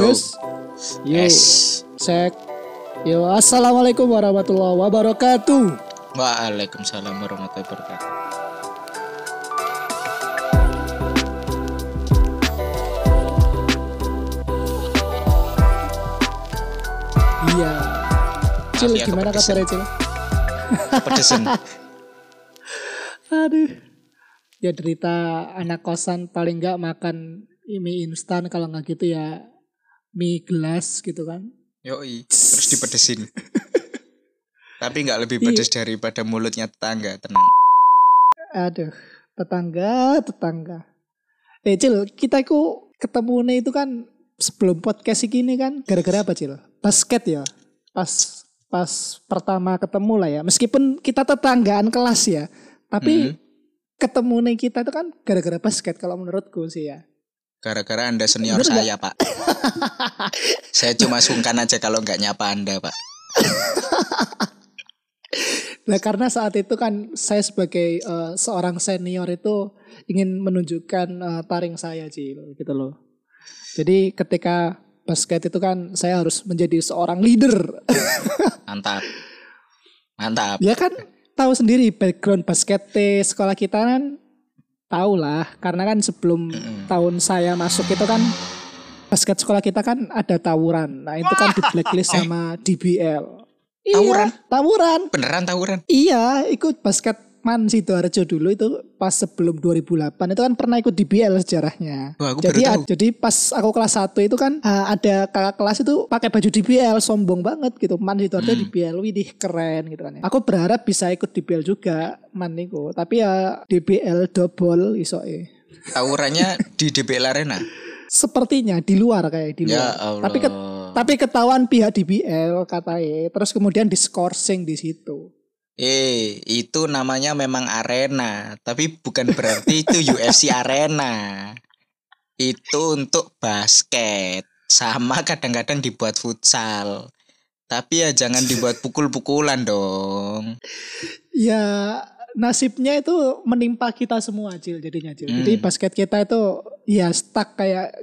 Terus, yuk, Yes. cek. Yo, assalamualaikum warahmatullahi wabarakatuh. Waalaikumsalam warahmatullahi wabarakatuh. Iya. Cil, ya, gimana kabarnya Cil? Pedesen. Aduh. Ya derita anak kosan paling nggak makan mie instan kalau nggak gitu ya mie gelas gitu kan. Yoi. Terus dipedesin. Tapi nggak lebih Iya. pedes daripada mulutnya tetangga, tenang. Aduh, tetangga, tetangga. Eh Cil, kita itu ketemu nih itu kan sebelum podcast ini kan gara-gara apa Cil? Basket ya. Pas pas pertama ketemu lah ya. Meskipun kita tetanggaan kelas ya, tapi ketemu nih kita itu kan gara-gara basket kalau menurutku sih ya. Gara-gara Anda senior Bener saya, Pak. saya cuma sungkan aja kalau nggak nyapa Anda, Pak. Nah karena saat itu kan saya sebagai eh, seorang senior itu ingin menunjukkan eh, taring saya Cil gitu loh. Jadi ketika basket itu kan saya harus menjadi seorang leader. Mantap. Mantap. ya kan tahu sendiri background basket sekolah kita kan tahu lah karena kan sebelum tahun saya masuk itu kan basket sekolah kita kan ada tawuran. Nah itu kan di blacklist sama DBL. Tawuran? Iya, tawuran. Beneran tawuran? Iya, ikut basket man Sidoarjo dulu itu pas sebelum 2008 itu kan pernah ikut DBL sejarahnya. Wah, aku jadi baru tahu. jadi pas aku kelas 1 itu kan uh, ada kakak kelas itu pakai baju DBL sombong banget gitu. Man Sidoarjo Hmm. DBL widih keren gitu kan ya. Aku berharap bisa ikut DBL juga man niku, tapi ya DBL double isoe. Tawurannya di DBL Arena. Sepertinya di luar kayak di Ya luar. Allah. Tapi ke- tapi ketahuan pihak DBL katanya. Terus kemudian diskorsing di situ. Eh, itu namanya memang arena, tapi bukan berarti itu UFC arena. Itu untuk basket. Sama kadang-kadang dibuat futsal. Tapi ya jangan dibuat pukul-pukulan dong. Ya nasibnya itu menimpa kita semua Cil jadinya Cil. Hmm. Jadi basket kita itu ya stuck kayak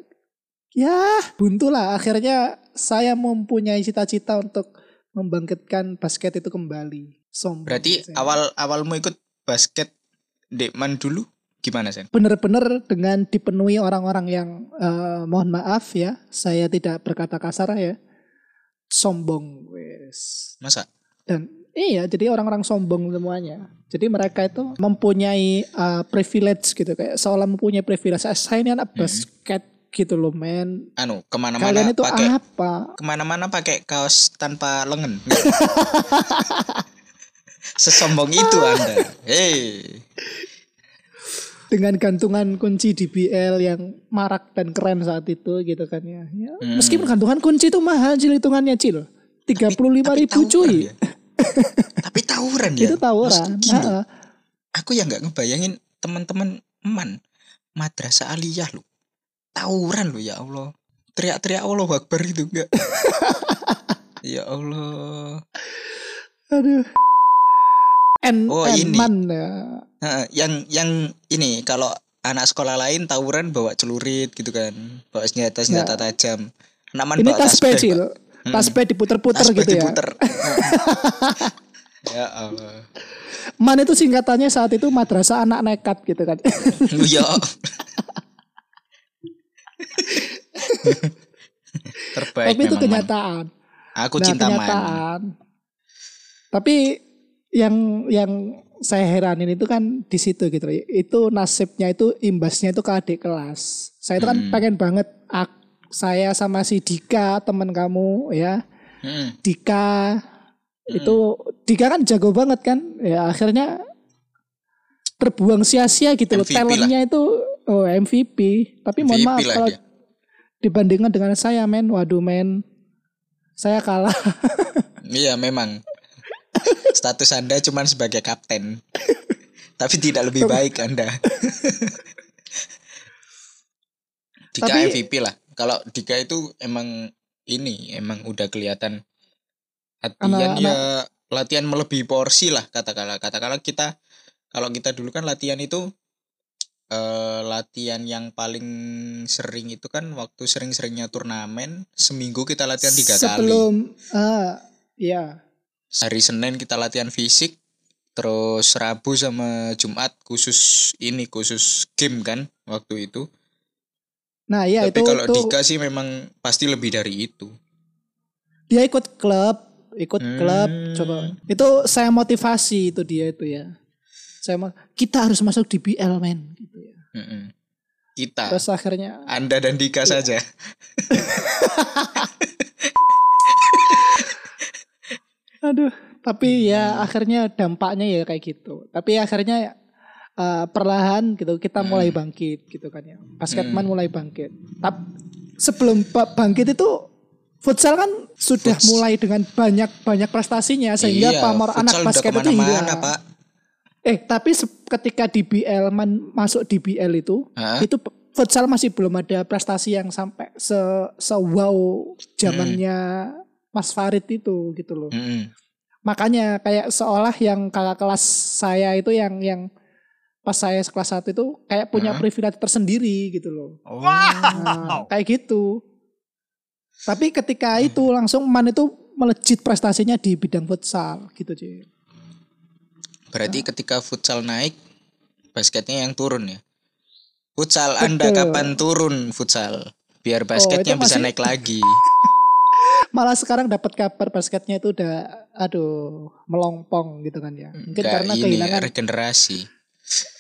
ya buntu lah. Akhirnya saya mempunyai cita-cita untuk membangkitkan basket itu kembali. Sombong. Berarti saya. awal awalmu ikut basket Dekman dulu gimana, Sen? bener-bener dengan dipenuhi orang-orang yang eh, mohon maaf ya, saya tidak berkata kasar ya. Sombong wes. Masa? Dan iya, jadi orang-orang sombong semuanya. Jadi mereka itu mempunyai uh, privilege gitu kayak seolah mempunyai privilege. "Ah, Saya ini anak basket gitu loh, men. Anu, Kalian ke mana-mana itu pakai apa? ke mana-mana pakai kaos tanpa lengan. Sesombong itu Anda. Hei. Dengan gantungan kunci DBL yang marak dan keren saat itu gitu kan ya. ya Hmm. Meskipun gantungan kunci itu mahal Cil hitungannya Cil. 35 ribu tawuran cuy. ya. Tapi tawuran ya. Itu tawuran. Aku yang nggak ngebayangin teman-teman eman madrasah aliyah lu. Tawuran lu ya Allah. Teriak-teriak Allah Akbar itu enggak. ya Allah. Aduh. En, Oh, en- ini. man, ya. Yang yang ini kalau anak sekolah lain tawuran bawa celurit gitu kan. Bawa senjata senjata tajam. Naman Ini bawa tasbih tasbih, Cil. Pak. Hmm. Tasbih diputer-puter Tasbih gitu ya. diputer. ya Allah. Man itu singkatannya saat itu madrasah anak nekat gitu kan. Lu ya. Terbaik Tapi itu Man. kenyataan. Aku Nah, cinta man. kenyataan. Tapi yang yang saya heranin itu kan di situ gitu. Itu nasibnya itu imbasnya itu ke adik kelas. Saya itu kan Hmm. pengen banget ak- saya sama si Dika teman kamu ya. Hmm. Dika itu Dika kan jago banget kan. Ya akhirnya terbuang sia-sia gitu loh. Lah. Talentnya itu oh MVP. Tapi mohon MVP maaf lah kalau dia. dibandingkan dengan saya men, waduh men. Saya kalah. Iya memang. Status Anda cuma sebagai kapten. Tapi tidak lebih baik Anda. Dika Tapi- MVP lah. Kalau Dika itu emang ini emang udah kelihatan latihan Anak-anak- ya latihan melebihi porsi lah katakanlah katakanlah kita kalau kita dulu kan latihan itu eh, latihan yang paling sering itu kan waktu sering-seringnya turnamen seminggu kita latihan tiga kali Sebelum ah ya. Hari Senin kita latihan fisik terus Rabu sama Jumat khusus ini khusus game kan waktu itu Nah, ya tapi itu kalau itu Dika sih memang pasti lebih dari itu dia ikut klub, ikut klub Hmm. coba. Itu saya motivasi itu dia itu ya. Saya mau kita harus masuk di BL men gitu ya. Mm-mm. kita Terus akhirnya Anda dan Dika Iya. saja aduh, tapi ya Hmm. akhirnya dampaknya ya kayak gitu. Tapi akhirnya eh, perlahan gitu kita Hmm. mulai bangkit gitu kan ya. Basketman mulai bangkit. Tapi sebelum ba- bangkit itu futsal kan sudah Futs- mulai dengan banyak-banyak prestasinya sehingga Iya, pamor anak basket itu hilang. Pak. Eh, tapi ketika di BL man- masuk di BL itu, Hah? itu futsal masih belum ada prestasi yang sampai se se wow zamannya Mas Farid itu gitu loh. Mm-mm. Makanya kayak seolah yang kakak kelas saya itu yang yang pas saya kelas satu itu kayak punya Hah? privilege tersendiri gitu loh. Oh. Nah, kayak gitu. Tapi ketika itu langsung Man itu melejit prestasinya di bidang futsal gitu cuy. Berarti ketika futsal naik, basketnya yang turun ya. Futsal Anda Betul. kapan turun futsal? Biar basketnya itu bisa masih- naik lagi. Malah sekarang dapat kabar basketnya itu udah aduh melongpong gitu kan ya. Mungkin Nggak karena ini kehilangan regenerasi.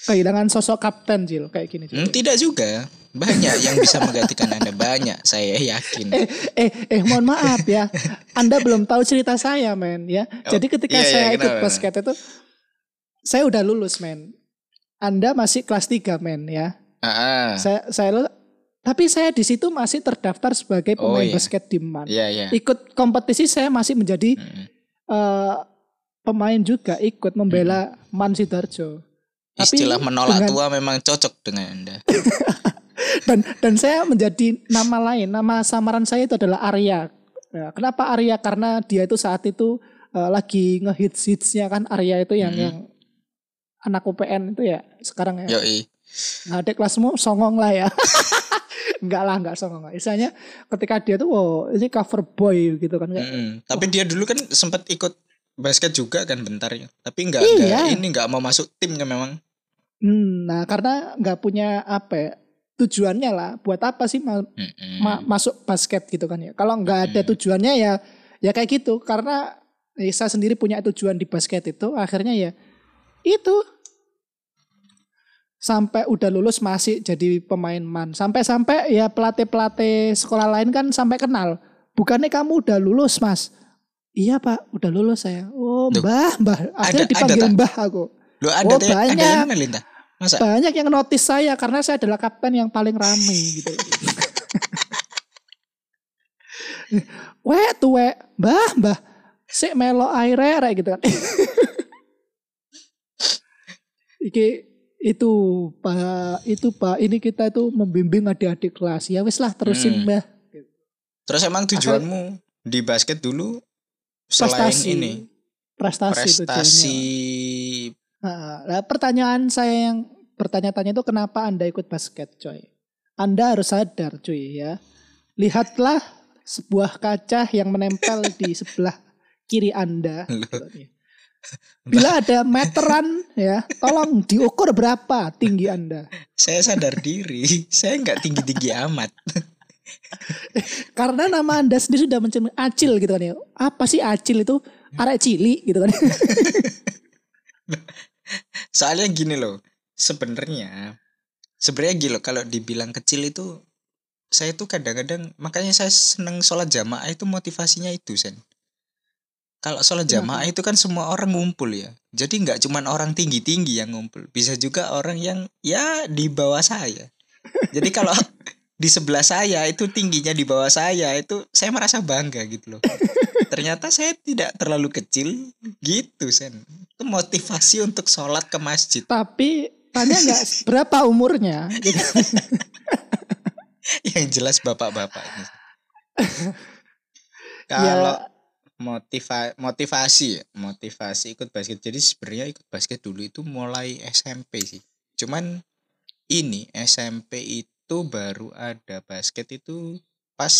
kehilangan sosok kapten Jil kayak gini. Jil. Hmm, tidak juga. Banyak yang bisa menggantikan Anda banyak, saya yakin. Eh eh eh mohon maaf ya. Anda belum tahu cerita saya men ya. Oh, Jadi ketika iya, iya, saya ikut kenapa? basket itu saya udah lulus men. Anda masih kelas 3 men ya. Ah, ah. Saya saya tapi saya di situ masih terdaftar sebagai Oh, pemain iya. basket di MAN. Iya, iya. Ikut kompetisi saya masih menjadi Mm-mm. eh, pemain juga ikut membela Man Sidoarjo. Tapi Istilah menolak dengan- tua memang cocok dengan Anda. dan dan saya menjadi nama lain nama samaran saya itu adalah Arya Ya, kenapa Arya karena dia itu saat itu eh, lagi ngehits hitsnya kan Arya itu yang Hmm. yang anak UPN itu ya sekarang ya Yoi. nah adik kelasmu songong lah ya enggak lah enggak songong lah istilahnya ketika dia tuh wow ini cover boy gitu kan kayak, Mm-mm. Tapi dia dulu kan sempat ikut basket juga kan bentar ya. Tapi nggak Iya. ini nggak mau masuk tim kan memang. hmm, nah karena nggak punya apa ya, tujuannya lah buat apa sih ma- Mm-mm. ma- masuk basket gitu kan ya. Kalau nggak ada Hmm. tujuannya ya ya kayak gitu karena saya sendiri punya tujuan di basket itu akhirnya ya itu sampai udah lulus masih jadi pemain man sampai-sampai ya pelatih-pelatih sekolah lain kan sampai kenal bukannya kamu udah lulus mas iya pak udah lulus saya oh mbah mbah Ada- akhirnya ada dipanggil tak? mbah aku Lo ada Oh, teh- ada banyak. yang? Masa? banyak yang notice saya karena saya adalah kapten yang paling rame gitu. Weh tuh weh, mbah mbah, si melo rek gitu kan. Iki itu pak itu pak ini kita itu membimbing adik-adik kelas ya wis lah terusin Hmm. mbah Terus emang tujuanmu di basket dulu selain prestasi ini prestasi, prestasi Nah, nah, pertanyaan saya yang bertanya-tanya itu kenapa Anda ikut basket, coy? Anda harus sadar, cuy ya. Lihatlah sebuah kaca yang menempel di sebelah kiri Anda. gitu. Bila ada meteran ya, tolong diukur berapa tinggi Anda. saya sadar diri, saya nggak tinggi-tinggi amat. Karena nama Anda sendiri sudah mencermin acil gitu kan ya. Apa sih acil itu? Arek cili gitu kan. Soalnya gini loh, sebenarnya sebenarnya gini loh kalau dibilang kecil itu saya tuh kadang-kadang makanya saya seneng sholat jamaah itu motivasinya itu sen. Kalau sholat Kenapa? jamaah itu kan semua orang ngumpul ya. Jadi nggak cuman orang tinggi-tinggi yang ngumpul, bisa juga orang yang ya di bawah saya. Jadi kalau di sebelah saya itu tingginya di bawah saya itu saya merasa bangga gitu loh. Ternyata saya tidak terlalu kecil gitu sen. Itu motivasi untuk sholat ke masjid. Tapi tanya nggak berapa umurnya? Gitu. Yang jelas bapak-bapak ini. Ya. Motiva motivasi ya, motivasi ikut basket. Jadi sebenarnya ikut basket dulu itu mulai SMP sih. Cuman ini SMP itu baru ada basket itu pas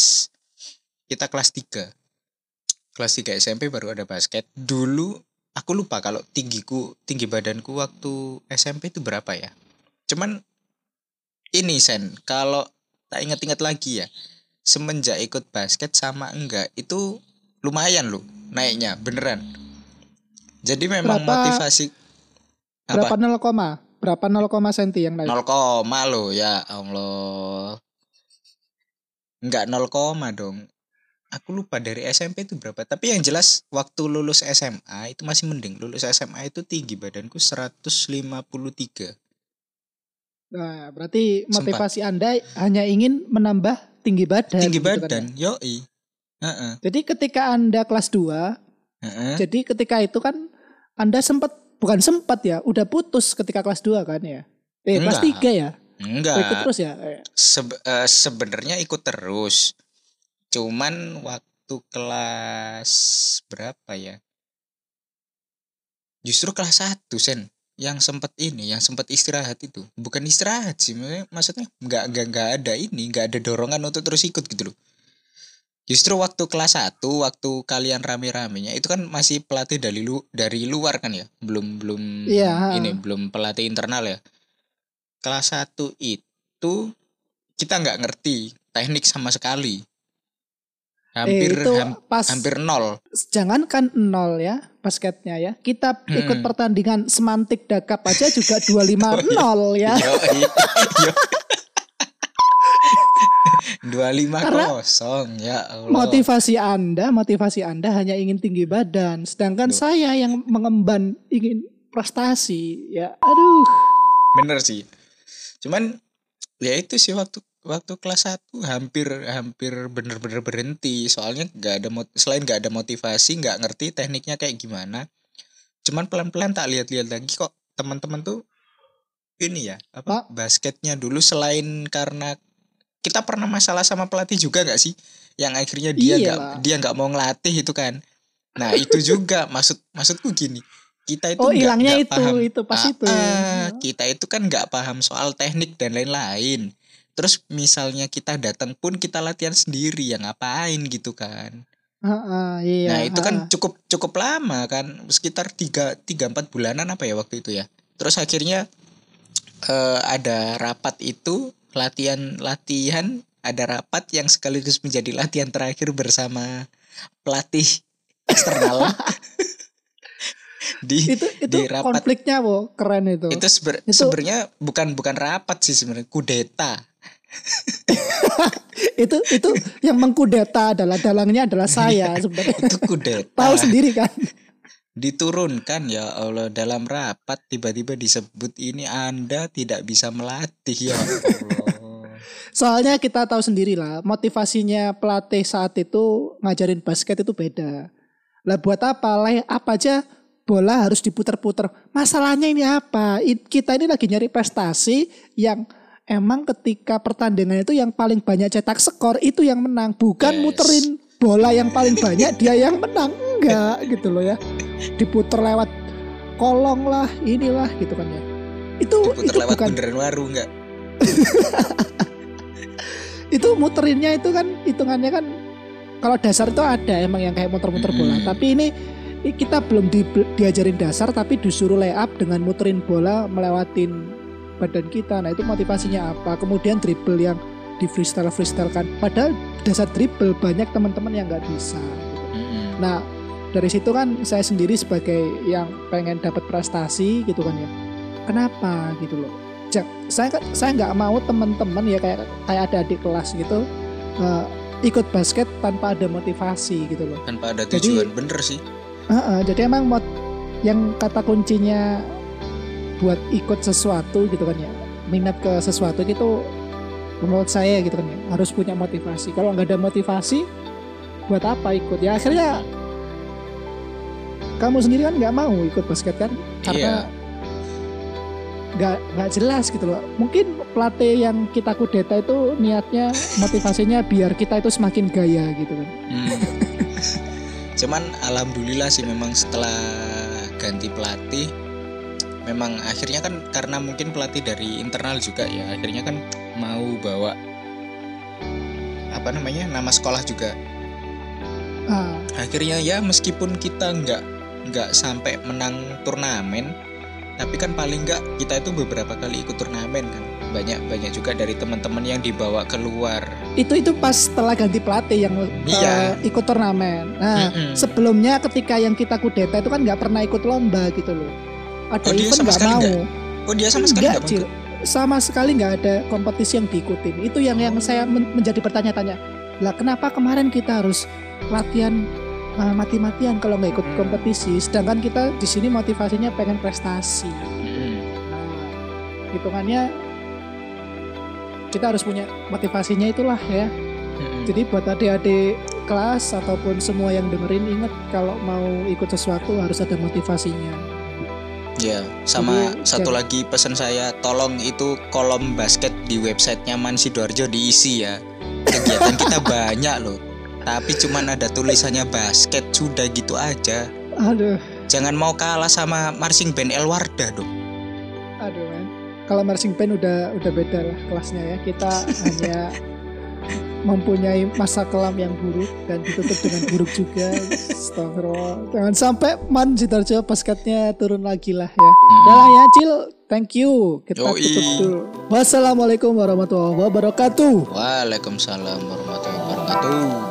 kita kelas 3 kelas 3 SMP baru ada basket dulu aku lupa kalau tinggiku tinggi badanku waktu SMP itu berapa ya cuman ini sen kalau tak ingat-ingat lagi ya semenjak ikut basket sama enggak itu lumayan loh naiknya beneran jadi memang Berapa- motivasi Berapa apa 0, koma? berapa 0, senti yang naik? 0 koma lo ya Allah enggak 0 koma dong aku lupa dari SMP itu berapa tapi yang jelas waktu lulus SMA itu masih mending lulus SMA itu tinggi badanku 153 Nah, berarti Sempat. motivasi Anda hanya ingin menambah tinggi badan. tinggi gitu kan ya. badan yoi Heeh, Jadi ketika Anda kelas 2, heeh. jadi ketika itu kan Anda sempat bukan sempat ya, udah putus ketika kelas 2 kan ya? Eh, kelas Enggak. 3 ya? enggak Ikut terus ya? Eh, Sebe- eh, sebenarnya ikut terus. Cuman waktu kelas berapa ya? Justru kelas 1 Sen yang sempat ini, yang sempat istirahat itu. Bukan istirahat sih, maksudnya- maksudnya nggak nggak nggak ada ini, nggak ada dorongan untuk terus ikut gitu loh. Justru waktu kelas 1, waktu kalian rame-ramenya itu kan masih pelatih dari lu dari luar kan ya. Belum belum Iya. ini belum pelatih internal ya. Kelas 1 itu kita nggak ngerti teknik sama sekali. Hampir eh, itu ham- pas hampir nol. jangankan nol ya basketnya ya. Kita ikut Hmm. pertandingan semantik dakap aja juga 25 nol ya. Yoi. Yo. 25 Karena kosong ya Allah. Motivasi Anda, motivasi Anda hanya ingin tinggi badan, sedangkan Loh. saya yang mengemban ingin prestasi. Ya, aduh. Bener sih. Cuman ya itu sih waktu waktu kelas 1 hampir hampir bener-bener berhenti soalnya nggak ada selain nggak ada motivasi nggak ngerti tekniknya kayak gimana cuman pelan-pelan tak lihat-lihat lagi kok teman-teman tuh ini ya apa Pak. basketnya dulu selain karena kita pernah masalah sama pelatih juga nggak sih yang akhirnya dia nggak Iyalah. dia nggak mau ngelatih itu kan nah itu juga maksud maksudku gini kita itu Oh, nggak- hilangnya nggak itu, paham itu pas Ah, itu. ya. ah, kita itu kan nggak paham soal teknik dan lain-lain. Terus misalnya kita datang pun kita latihan sendiri ya ngapain gitu kan. Heeh, iya. nah itu kan heeh. cukup cukup lama kan sekitar tiga tiga empat bulanan apa ya waktu itu ya. Terus akhirnya eh, ada rapat itu latihan latihan ada rapat yang sekaligus menjadi latihan terakhir bersama pelatih eksternal di itu itu di rapat. konfliknya wo keren itu. itu seber- Itu- sebenarnya bukan bukan rapat sih sebenarnya kudeta itu itu yang mengkudeta adalah dalangnya adalah saya sebenarnya. itu kudeta Tahu sendiri kan. diturunkan ya Allah dalam rapat tiba-tiba disebut ini Anda tidak bisa melatih ya Allah Soalnya kita tahu sendiri lah motivasinya pelatih saat itu ngajarin basket itu beda. Lah buat apa? Lay apa aja bola harus diputer-puter. Masalahnya ini apa? Kita ini lagi nyari prestasi yang emang ketika pertandingan itu yang paling banyak cetak skor itu yang menang, bukan Yes. muterin bola yang paling banyak dia yang menang. Enggak gitu loh ya. Diputer lewat kolong lah, inilah gitu kan ya. Itu diputer itu lewat bukan bundaran waru enggak itu muterinnya itu kan hitungannya kan kalau dasar itu ada emang yang kayak muter-muter bola. Mm-mm. tapi ini kita belum di- diajarin dasar tapi disuruh lay up dengan muterin bola melewatin badan kita. Nah itu motivasinya apa? Kemudian dribble yang di freestyle freestyle kan padahal dasar dribble banyak teman-teman yang nggak bisa. Nah dari situ kan saya sendiri sebagai yang pengen dapat prestasi gitu kan ya. Kenapa? Gitu loh saya kan- saya nggak mau teman-teman ya kayak kayak ada adik kelas gitu eh, ikut basket tanpa ada motivasi gitu loh. Tanpa ada Jadi- tujuan bener sih. Heeh, jadi emang mot yang kata kuncinya buat ikut sesuatu gitu kan ya minat ke sesuatu gitu menurut saya gitu kan ya harus punya motivasi. Kalau nggak ada motivasi buat apa ikut? Ya akhirnya kamu sendiri kan nggak mau ikut basket kan? Karena Iya. Nggak nggak jelas gitu loh. Mungkin pelatih yang kita kudeta itu niatnya motivasinya biar kita itu semakin gaya gitu kan. Hmm. cuman alhamdulillah sih memang setelah ganti pelatih memang akhirnya kan karena mungkin pelatih dari internal juga ya akhirnya kan mau bawa apa namanya nama sekolah juga. Ah, akhirnya ya meskipun kita nggak nggak sampai menang turnamen tapi kan paling nggak kita itu beberapa kali ikut turnamen kan banyak banyak juga dari teman-teman yang dibawa keluar itu itu pas setelah ganti pelatih yang Iya. eh, ikut turnamen. Nah, Mm-mm. sebelumnya ketika yang kita kudeta itu kan nggak pernah ikut lomba gitu loh. Ada Oh, event nggak mau. nggak? oh dia sama sekali Nggak, Cil. Sama sekali nggak ada kompetisi yang diikutin. Itu yang yang saya men- menjadi bertanya-tanya. Lah kenapa kemarin kita harus latihan uh, mati-matian kalau nggak ikut Hmm. kompetisi, sedangkan kita di sini motivasinya pengen prestasi. Mm-mm. Nah, hitungannya kita harus punya motivasinya itulah ya. Mm-mm. Jadi buat adik-adik kelas ataupun semua yang dengerin ingat kalau mau ikut sesuatu harus ada motivasinya. Ya, sama Jadi, satu ya. lagi pesan saya, tolong itu kolom basket di websitenya Man Sidoarjo diisi ya. Kegiatan kita banyak loh, tapi cuman ada tulisannya basket sudah gitu aja. Aduh, Jangan mau kalah sama marching band El Wardah dong. aduh men. Kalau marching band udah udah beda lah kelasnya ya. Kita hanya mempunyai masa kelam yang buruk dan ditutup dengan buruk juga. Astagfirullah. Jangan sampai Man Sidoarjo basketnya turun lagi lah ya. Udah lah ya Cil, thank you. Kita Yoi. tutup dulu. Wassalamualaikum warahmatullahi wabarakatuh. Waalaikumsalam warahmatullahi wabarakatuh.